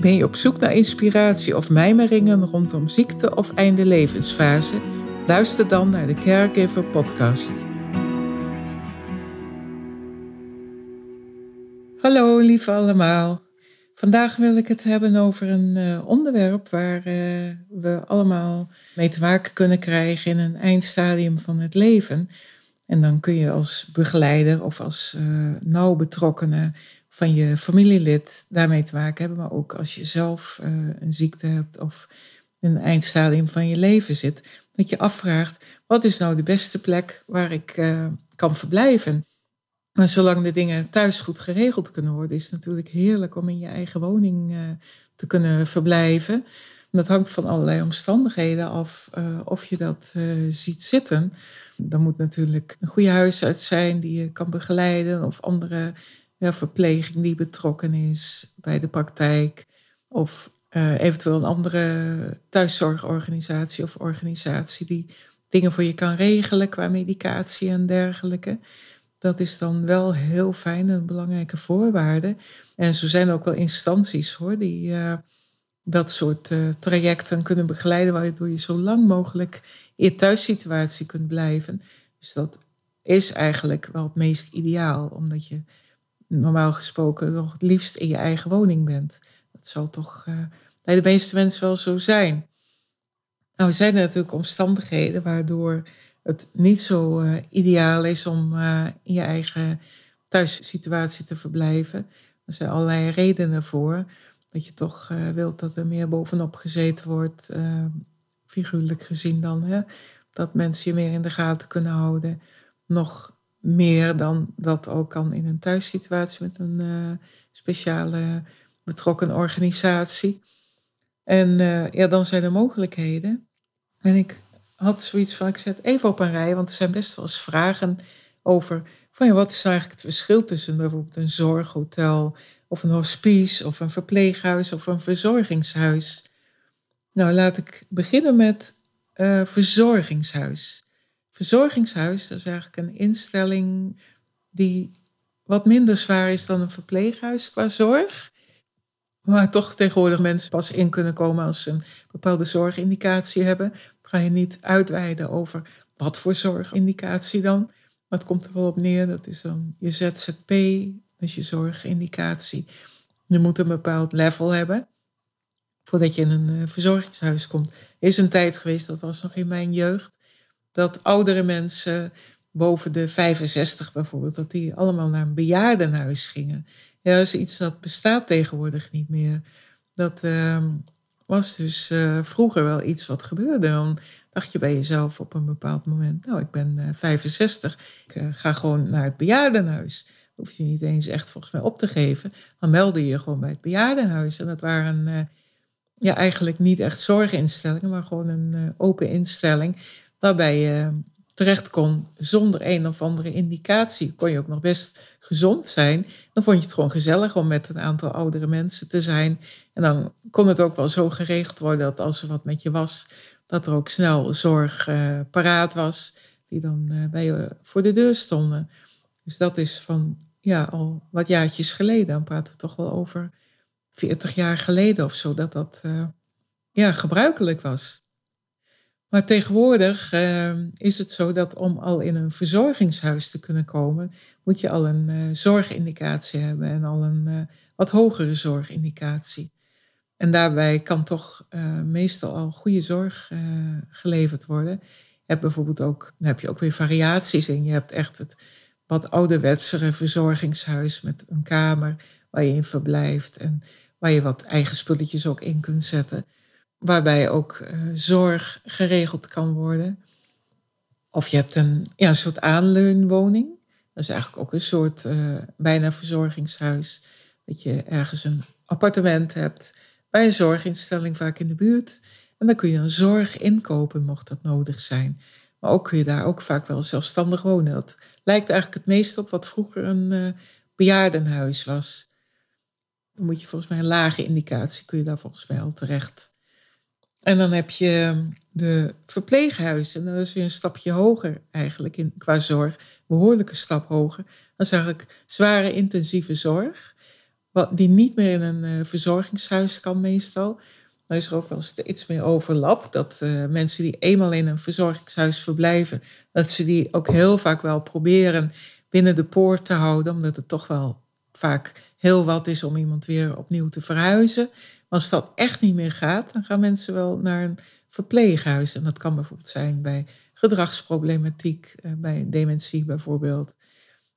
Ben je op zoek naar inspiratie of mijmeringen rondom ziekte of einde levensfase? Luister dan naar de Caregiver Podcast. Hallo lieve allemaal. Vandaag wil ik het hebben over een uh, onderwerp waar uh, we allemaal mee te maken kunnen krijgen in een eindstadium van het leven. En dan kun je als begeleider of als uh, nauw betrokkenen van je familielid daarmee te maken hebben, maar ook als je zelf uh, een ziekte hebt of in een eindstadium van je leven zit, dat je afvraagt, wat is nou de beste plek waar ik uh, kan verblijven? Maar zolang de dingen thuis goed geregeld kunnen worden, is het natuurlijk heerlijk om in je eigen woning uh, te kunnen verblijven. Dat hangt van allerlei omstandigheden af of je dat ziet zitten. Dan moet natuurlijk een goede huisarts zijn die je kan begeleiden of andere ja, verpleging die betrokken is bij de praktijk. Of uh, eventueel een andere thuiszorgorganisatie of organisatie die dingen voor je kan regelen qua medicatie en dergelijke. Dat is dan wel heel fijn, een belangrijke voorwaarde. En zo zijn er ook wel instanties hoor, die uh, dat soort uh, trajecten kunnen begeleiden, waardoor je zo lang mogelijk in je thuissituatie kunt blijven. Dus dat is eigenlijk wel het meest ideaal, omdat je normaal gesproken nog het liefst in je eigen woning bent. Dat zal toch uh, bij de meeste mensen wel zo zijn. Nou, er zijn natuurlijk omstandigheden waardoor het niet zo uh, ideaal is om uh, in je eigen thuissituatie te verblijven. Er zijn allerlei redenen voor. Dat je toch wilt dat er meer bovenop gezeten wordt, figuurlijk gezien dan. Hè? Dat mensen je meer in de gaten kunnen houden. Nog meer dan dat ook kan in een thuissituatie met een uh, speciale betrokken organisatie. En uh, ja, dan zijn er mogelijkheden. En ik had zoiets van, ik zet even op een rij, want er zijn best wel eens vragen over van ja, wat is nou eigenlijk het verschil tussen bijvoorbeeld een zorghotel of een hospice of een verpleeghuis of een verzorgingshuis. Nou, laat ik beginnen met uh, verzorgingshuis. Verzorgingshuis, dat is eigenlijk een instelling die wat minder zwaar is dan een verpleeghuis qua zorg. Maar toch tegenwoordig mensen pas in kunnen komen als ze een bepaalde zorgindicatie hebben. Ga je niet uitweiden over wat voor zorgindicatie dan. Maar het komt er wel op neer, dat is dan je ZZP, dat is je zorgindicatie. Je moet een bepaald level hebben voordat je in een eh, verzorgingshuis komt. Is een tijd geweest, dat was nog in mijn jeugd, dat oudere mensen boven de 65 bijvoorbeeld, dat die allemaal naar een bejaardenhuis gingen. Ja, dat is iets dat bestaat tegenwoordig niet meer. Dat uh, was dus uh, vroeger wel iets wat gebeurde. Dan dacht je bij jezelf op een bepaald moment, nou, ik ben uh, 65, ik eh, ga gewoon naar het bejaardenhuis. Hoef je niet eens echt volgens mij op te geven. Dan meldde je gewoon bij het bejaardenhuis. En dat waren ja, eigenlijk niet echt zorginstellingen, maar gewoon een open instelling waarbij je terecht kon zonder een of andere indicatie. Kon je ook nog best gezond zijn. Dan vond je het gewoon gezellig om met een aantal oudere mensen te zijn. En dan kon het ook wel zo geregeld worden dat als er wat met je was, dat er ook snel zorg uh, paraat was, die dan uh, bij je voor de deur stonden. Dus dat is van ja, al wat jaartjes geleden. Dan praten we toch wel over 40 jaar geleden of zo, dat dat uh, ja, gebruikelijk was. Maar tegenwoordig uh, is het zo dat om al in een verzorgingshuis te kunnen komen, moet je al een uh, zorgindicatie hebben en al een uh, wat hogere zorgindicatie. En daarbij kan toch meestal al goede zorg geleverd worden. Je hebt bijvoorbeeld ook, heb je ook weer variaties in. Je hebt echt het wat ouderwetsere verzorgingshuis met een kamer waar je in verblijft en waar je wat eigen spulletjes ook in kunt zetten waarbij ook uh, zorg geregeld kan worden. Of je hebt een, ja, een soort aanleunwoning. Dat is eigenlijk ook een soort uh, bijna verzorgingshuis. Dat je ergens een appartement hebt bij een zorginstelling vaak in de buurt. En dan kun je een zorg inkopen, mocht dat nodig zijn. Maar ook kun je daar ook vaak wel zelfstandig wonen. Dat lijkt eigenlijk het meest op wat vroeger een uh, bejaardenhuis was. Dan moet je volgens mij een lage indicatie, kun je daar volgens mij al terecht. En dan heb je de verpleeghuizen. En dat is weer een stapje hoger eigenlijk in, qua zorg. Behoorlijke stap hoger. Dat is eigenlijk zware intensieve zorg. Wat, die niet meer in een uh, verzorgingshuis kan meestal. Dan is er ook wel steeds meer overlap. Dat uh, mensen die eenmaal in een verzorgingshuis verblijven, dat ze die ook heel vaak wel proberen binnen de poort te houden. Omdat het toch wel vaak heel wat is om iemand weer opnieuw te verhuizen. Maar als dat echt niet meer gaat, dan gaan mensen wel naar een verpleeghuis. En dat kan bijvoorbeeld zijn bij gedragsproblematiek, eh, bij dementie bijvoorbeeld.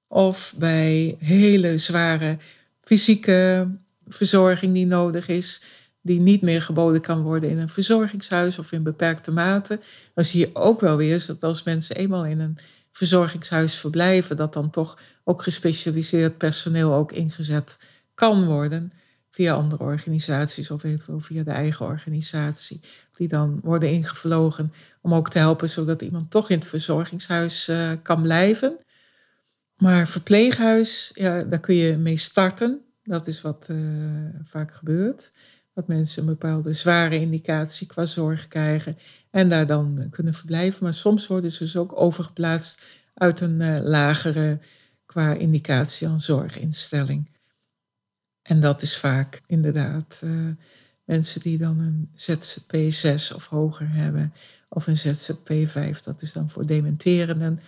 Of bij hele zware fysieke verzorging die nodig is, die niet meer geboden kan worden in een verzorgingshuis of in beperkte mate. Dan zie je ook wel weer dat als mensen eenmaal in een verzorgingshuis verblijven, dat dan toch ook gespecialiseerd personeel ook ingezet kan worden via andere organisaties of eventueel via de eigen organisatie. Die dan worden ingevlogen om ook te helpen zodat iemand toch in het verzorgingshuis uh, kan blijven. Maar verpleeghuis, ja, daar kun je mee starten. Dat is wat uh, vaak gebeurt. Dat mensen een bepaalde zware indicatie qua zorg krijgen en daar dan kunnen verblijven. Maar soms worden ze dus ook overgeplaatst uit een uh, lagere qua indicatie aan zorginstelling. En dat is vaak inderdaad uh, mensen die dan een ZZP 6 of hoger hebben, of een ZZP 5, dat is dan voor dementerenden.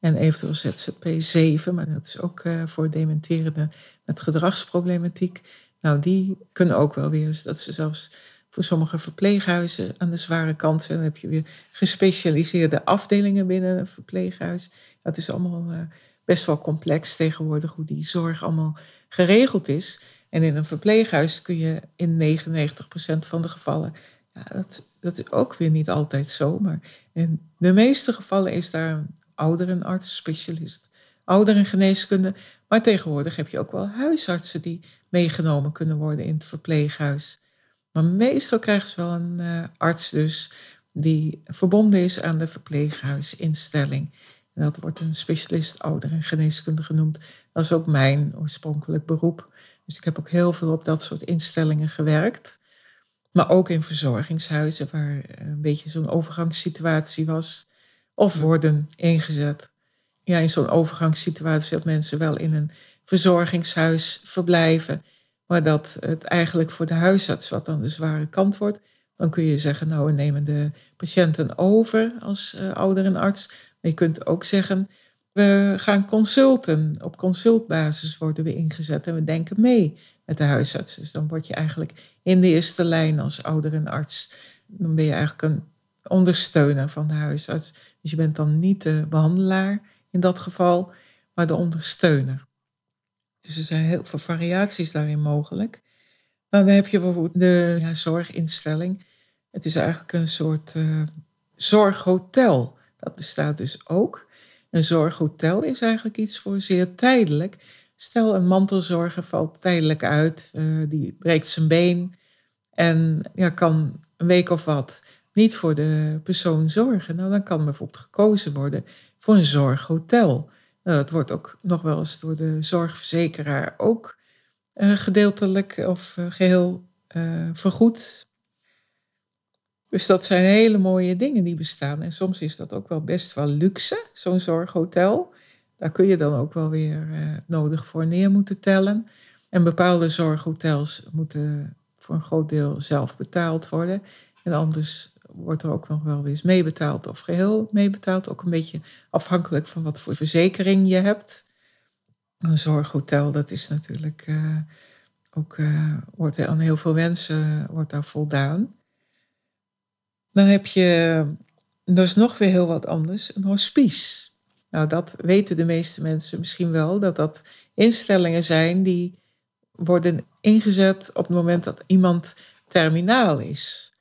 En eventueel ZZP 7, maar dat is ook uh, voor dementerenden met gedragsproblematiek. Nou, die kunnen ook wel weer, dat ze zelfs voor sommige verpleeghuizen aan de zware kant zijn. Dan heb je weer gespecialiseerde afdelingen binnen een verpleeghuis. Dat is allemaal uh, best wel complex tegenwoordig, hoe die zorg allemaal geregeld is. En in een verpleeghuis kun je in 99% van de gevallen, ja, dat, dat is ook weer niet altijd zo, maar in de meeste gevallen is daar een ouderenarts, specialist, ouderengeneeskunde. Maar tegenwoordig heb je ook wel huisartsen die meegenomen kunnen worden in het verpleeghuis. Maar meestal krijgen ze wel een uh, arts dus die verbonden is aan de verpleeghuisinstelling. En dat wordt een specialist ouderengeneeskunde genoemd. Dat is ook mijn oorspronkelijk beroep. Dus ik heb ook heel veel op dat soort instellingen gewerkt. Maar ook in verzorgingshuizen waar een beetje zo'n overgangssituatie was. Of worden ingezet. Ja, in zo'n overgangssituatie dat mensen wel in een verzorgingshuis verblijven. Maar dat het eigenlijk voor de huisarts wat dan de zware kant wordt. Dan kun je zeggen, nou we nemen de patiënten over als uh, ouderenarts. Maar je kunt ook zeggen, we gaan consulten. Op consultbasis worden we ingezet en we denken mee met de huisarts. Dus dan word je eigenlijk in de eerste lijn als ouderenarts. Dan ben je eigenlijk een ondersteuner van de huisarts. Dus je bent dan niet de behandelaar in dat geval, maar de ondersteuner. Dus er zijn heel veel variaties daarin mogelijk. Nou, dan heb je bijvoorbeeld de ja, zorginstelling. Het is eigenlijk een soort uh, zorghotel. Dat bestaat dus ook. Een zorghotel is eigenlijk iets voor zeer tijdelijk. Stel, een mantelzorger valt tijdelijk uit, uh, die breekt zijn been en ja, kan een week of wat niet voor de persoon zorgen. Nou, dan kan bijvoorbeeld gekozen worden voor een zorghotel. Nou, dat wordt ook nog wel eens door de zorgverzekeraar ook uh, gedeeltelijk of uh, geheel vergoed. Dus dat zijn hele mooie dingen die bestaan. En soms is dat ook wel best wel luxe, zo'n zorghotel. Daar kun je dan ook wel weer uh, nodig voor neer moeten tellen. En bepaalde zorghotels moeten voor een groot deel zelf betaald worden. En anders wordt er ook nog wel eens meebetaald of geheel meebetaald. Ook een beetje afhankelijk van wat voor verzekering je hebt. Een zorghotel, dat is natuurlijk uh, ook, uh, wordt aan heel veel mensen wordt daar voldaan. Dan heb je, is nog weer heel wat anders, een hospice. Nou, dat weten de meeste mensen misschien wel, dat dat instellingen zijn die worden ingezet op het moment dat iemand terminaal is.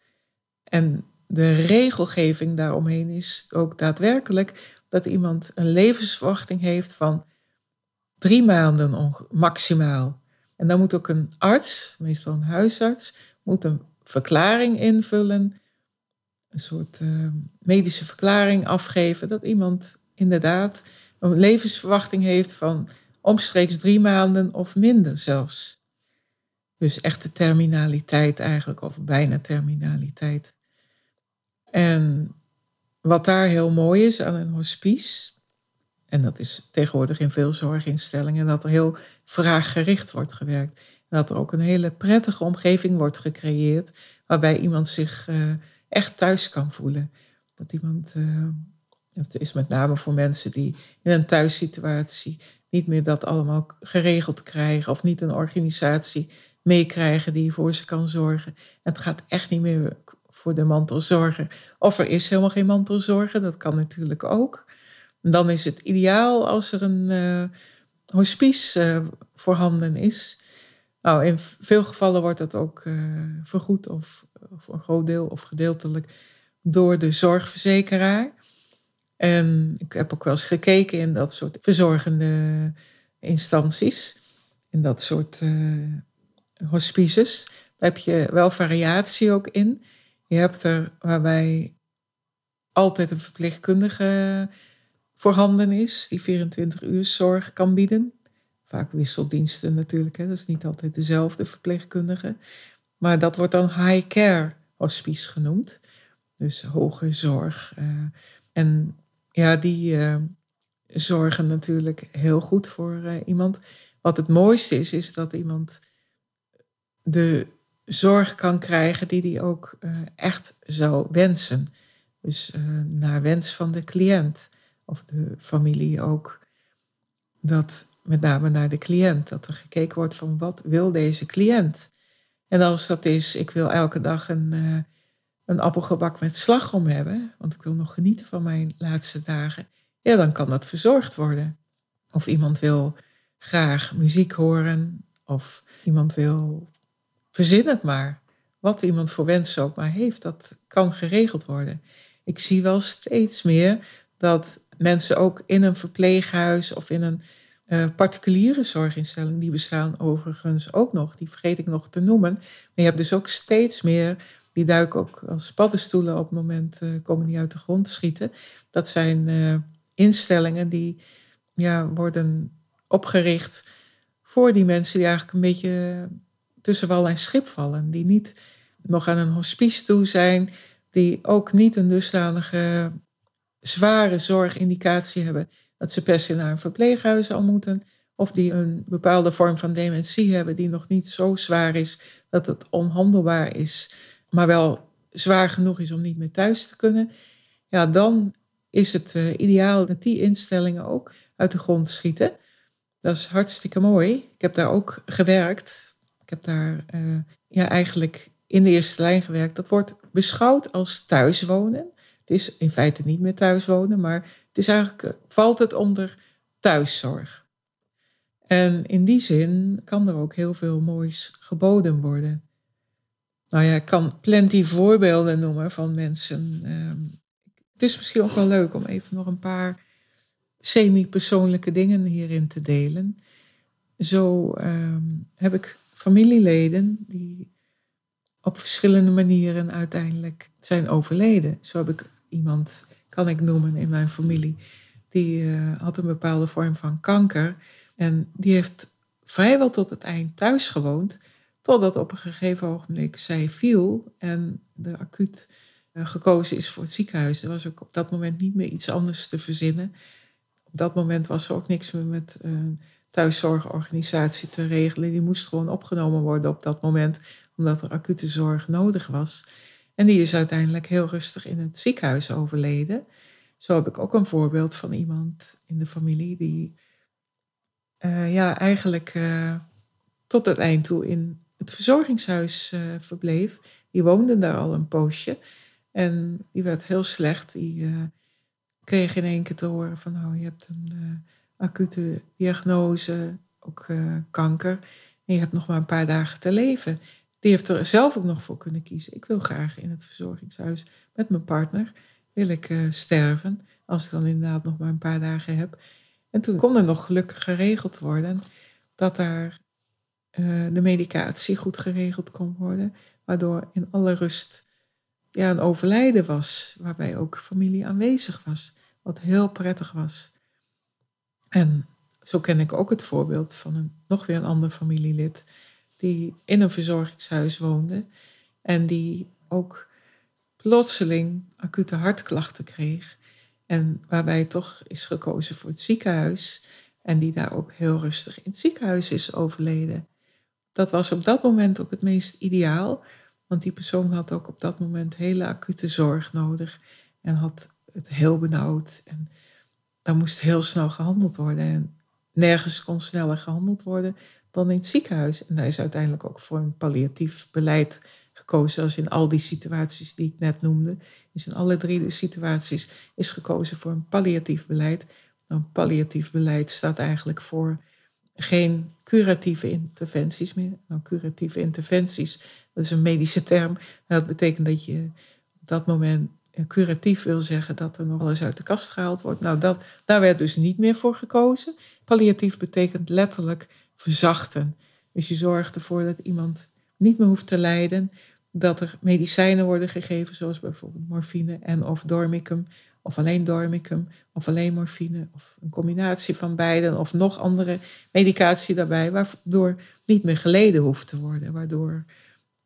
En de regelgeving daaromheen is ook daadwerkelijk dat iemand een levensverwachting heeft van drie maanden maximaal. En dan moet ook een arts, meestal een huisarts, moet een verklaring invullen, een soort uh, medische verklaring afgeven dat iemand inderdaad een levensverwachting heeft van omstreeks drie maanden of minder zelfs. Dus echte terminaliteit eigenlijk, of bijna terminaliteit. En wat daar heel mooi is aan een hospice, en dat is tegenwoordig in veel zorginstellingen, dat er heel vraaggericht wordt gewerkt. Dat er ook een hele prettige omgeving wordt gecreëerd, waarbij iemand zich uh, echt thuis kan voelen. Dat iemand, uh, dat is met name voor mensen die in een thuissituatie niet meer dat allemaal geregeld krijgen of niet een organisatie meekrijgen die voor ze kan zorgen. het gaat echt niet meer voor de mantelzorger. Of er is helemaal geen mantelzorger, dat kan natuurlijk ook. dan is het ideaal als er een uh, hospice uh, voorhanden is. Nou, in veel gevallen wordt dat ook uh, vergoed of, of een groot deel of gedeeltelijk door de zorgverzekeraar. En ik heb ook wel eens gekeken in dat soort verzorgende instanties, in dat soort hospices. Daar heb je wel variatie ook in. Je hebt er waarbij altijd een verpleegkundige voorhanden is, die 24 uur zorg kan bieden. Vaak wisseldiensten natuurlijk, hè. dat is niet altijd dezelfde verpleegkundige. Maar dat wordt dan high care hospice genoemd. Dus hoge zorg. Uh, en ja, die uh, zorgen natuurlijk heel goed voor uh, iemand. Wat het mooiste is, is dat iemand de zorg kan krijgen die hij ook echt zou wensen. Dus naar wens van de cliënt of de familie ook. Dat met name naar de cliënt, dat er gekeken wordt van wat wil deze cliënt. En als dat is, ik wil elke dag een, uh, een appelgebak met slagroom hebben, want ik wil nog genieten van mijn laatste dagen, ja, dan kan dat verzorgd worden. Of iemand wil graag muziek horen, of iemand wil Verzin het maar. Wat iemand voor wens ook maar heeft, dat kan geregeld worden. Ik zie wel steeds meer dat mensen ook in een verpleeghuis of in een uh, particuliere zorginstelling, die bestaan overigens ook nog, die vergeet ik nog te noemen. Maar je hebt dus ook steeds meer, die duiken ook als paddenstoelen op het moment uh, komen die uit de grond schieten. Dat zijn uh, instellingen die ja, worden opgericht voor die mensen die eigenlijk een beetje tussen wal en schip vallen. Die niet nog aan een hospice toe zijn. Die ook niet een dusdanige zware zorgindicatie hebben dat ze per se naar een verpleeghuis al moeten. Of die een bepaalde vorm van dementie hebben die nog niet zo zwaar is dat het onhandelbaar is, maar wel zwaar genoeg is om niet meer thuis te kunnen. Ja, dan is het uh, ideaal dat die instellingen ook uit de grond schieten. Dat is hartstikke mooi. Ik heb daar ook gewerkt heb daar uh, ja, eigenlijk in de eerste lijn gewerkt. Dat wordt beschouwd als thuiswonen. Het is in feite niet meer thuiswonen, maar het is eigenlijk, eh, valt het onder thuiszorg. En in die zin kan er ook heel veel moois geboden worden. Nou ja, ik kan plenty voorbeelden noemen van mensen. Ehm, het is misschien ook wel leuk om even nog een paar semi-persoonlijke dingen hierin te delen. Zo ehm, heb ik familieleden die op verschillende manieren uiteindelijk zijn overleden. Zo heb ik iemand, kan ik noemen in mijn familie, die uh, had een bepaalde vorm van kanker. En die heeft vrijwel tot het eind thuis gewoond, totdat op een gegeven ogenblik zij viel en de acuut uh, gekozen is voor het ziekenhuis. Er was ook op dat moment niet meer iets anders te verzinnen. Op dat moment was er ook niks meer met uh, thuiszorgorganisatie te regelen. Die moest gewoon opgenomen worden op dat moment, omdat er acute zorg nodig was. En die is uiteindelijk heel rustig in het ziekenhuis overleden. Zo heb ik ook een voorbeeld van iemand in de familie die uh, ja, eigenlijk uh, tot het eind toe in het verzorgingshuis uh, verbleef. Die woonde daar al een poosje. En die werd heel slecht. Die kreeg in één keer te horen van, nou, je hebt een acute diagnose, ook kanker. En je hebt nog maar een paar dagen te leven. Die heeft er zelf ook nog voor kunnen kiezen. Ik wil graag in het verzorgingshuis met mijn partner. Wil ik uh, sterven, als ik dan inderdaad nog maar een paar dagen heb. En toen kon er nog gelukkig geregeld worden dat daar de medicatie goed geregeld kon worden, waardoor in alle rust ja, een overlijden was, waarbij ook familie aanwezig was, wat heel prettig was. En zo ken ik ook het voorbeeld van een, nog weer een ander familielid die in een verzorgingshuis woonde en die ook plotseling acute hartklachten kreeg. En waarbij toch is gekozen voor het ziekenhuis. En die daar ook heel rustig in het ziekenhuis is overleden. Dat was op dat moment ook het meest ideaal. Want die persoon had ook op dat moment hele acute zorg nodig. En had het heel benauwd. En daar moest heel snel gehandeld worden. En nergens kon sneller gehandeld worden dan in het ziekenhuis. En daar is uiteindelijk ook voor een palliatief beleid gekozen, als in al die situaties die ik net noemde. Dus in alle drie de situaties is gekozen voor een palliatief beleid. Nou, een palliatief beleid staat eigenlijk voor geen curatieve interventies meer. Nou, curatieve interventies, dat is een medische term. Dat betekent dat je op dat moment curatief wil zeggen dat er nog alles uit de kast gehaald wordt. Nou, dat, daar werd dus niet meer voor gekozen. Palliatief betekent letterlijk verzachten. Dus je zorgt ervoor dat iemand niet meer hoeft te lijden. Dat er medicijnen worden gegeven, zoals bijvoorbeeld morfine en of dormicum, of alleen dormicum, of alleen morfine, of een combinatie van beiden, of nog andere medicatie daarbij, waardoor niet meer geleden hoeft te worden, waardoor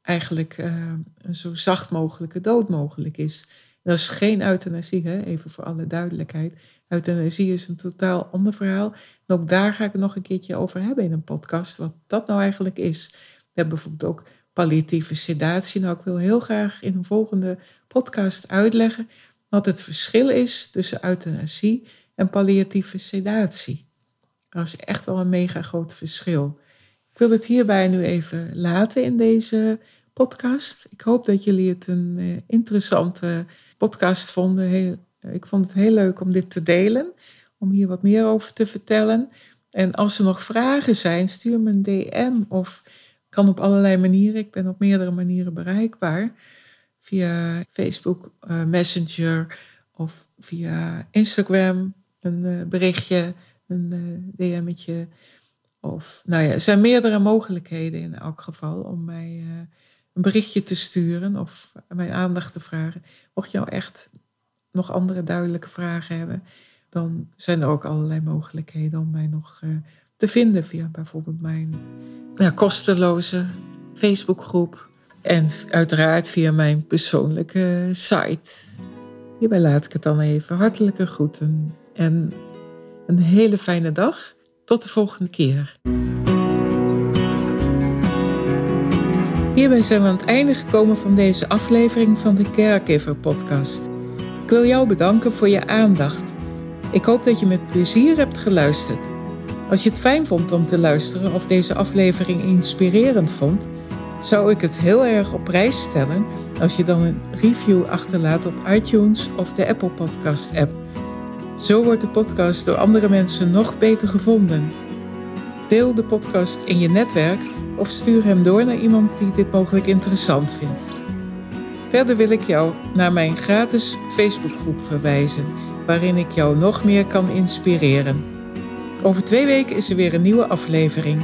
eigenlijk een zo zacht mogelijke dood mogelijk is. dat is geen euthanasie, hè? even voor alle duidelijkheid. Euthanasie is een totaal ander verhaal. En ook daar ga ik het nog een keertje over hebben in een podcast, wat dat nou eigenlijk is. We hebben bijvoorbeeld ook palliatieve sedatie. Nou, ik wil heel graag in een volgende podcast uitleggen wat het verschil is tussen euthanasie en palliatieve sedatie. Dat is echt wel een mega groot verschil. Ik wil het hierbij nu even laten in deze podcast. Ik hoop dat jullie het een eh, interessante podcast vonden. Ik vond het heel leuk om dit te delen, om hier wat meer over te vertellen. En als er nog vragen zijn, stuur me een DM of kan op allerlei manieren. Ik ben op meerdere manieren bereikbaar. Via Facebook uh, Messenger of via Instagram een uh, berichtje, een uh, DM'tje. Of, nou ja, er zijn meerdere mogelijkheden in elk geval om mij een berichtje te sturen of mijn aandacht te vragen. Mocht je nou echt nog andere duidelijke vragen hebben, dan zijn er ook allerlei mogelijkheden om mij nog te vinden via bijvoorbeeld mijn ja, kosteloze Facebookgroep en uiteraard via mijn persoonlijke site. Hierbij laat ik het dan even. Hartelijke groeten en een hele fijne dag. Tot de volgende keer. Hierbij zijn we aan het einde gekomen van deze aflevering van de Caregiver Podcast. Ik wil jou bedanken voor je aandacht. Ik hoop dat je met plezier hebt geluisterd. Als je het fijn vond om te luisteren of deze aflevering inspirerend vond, zou ik het heel erg op prijs stellen als je dan een review achterlaat op iTunes of de Apple Podcast app. Zo wordt de podcast door andere mensen nog beter gevonden. Deel de podcast in je netwerk of stuur hem door naar iemand die dit mogelijk interessant vindt. Verder wil ik jou naar mijn gratis Facebookgroep verwijzen, waarin ik jou nog meer kan inspireren. Over twee weken is er weer een nieuwe aflevering.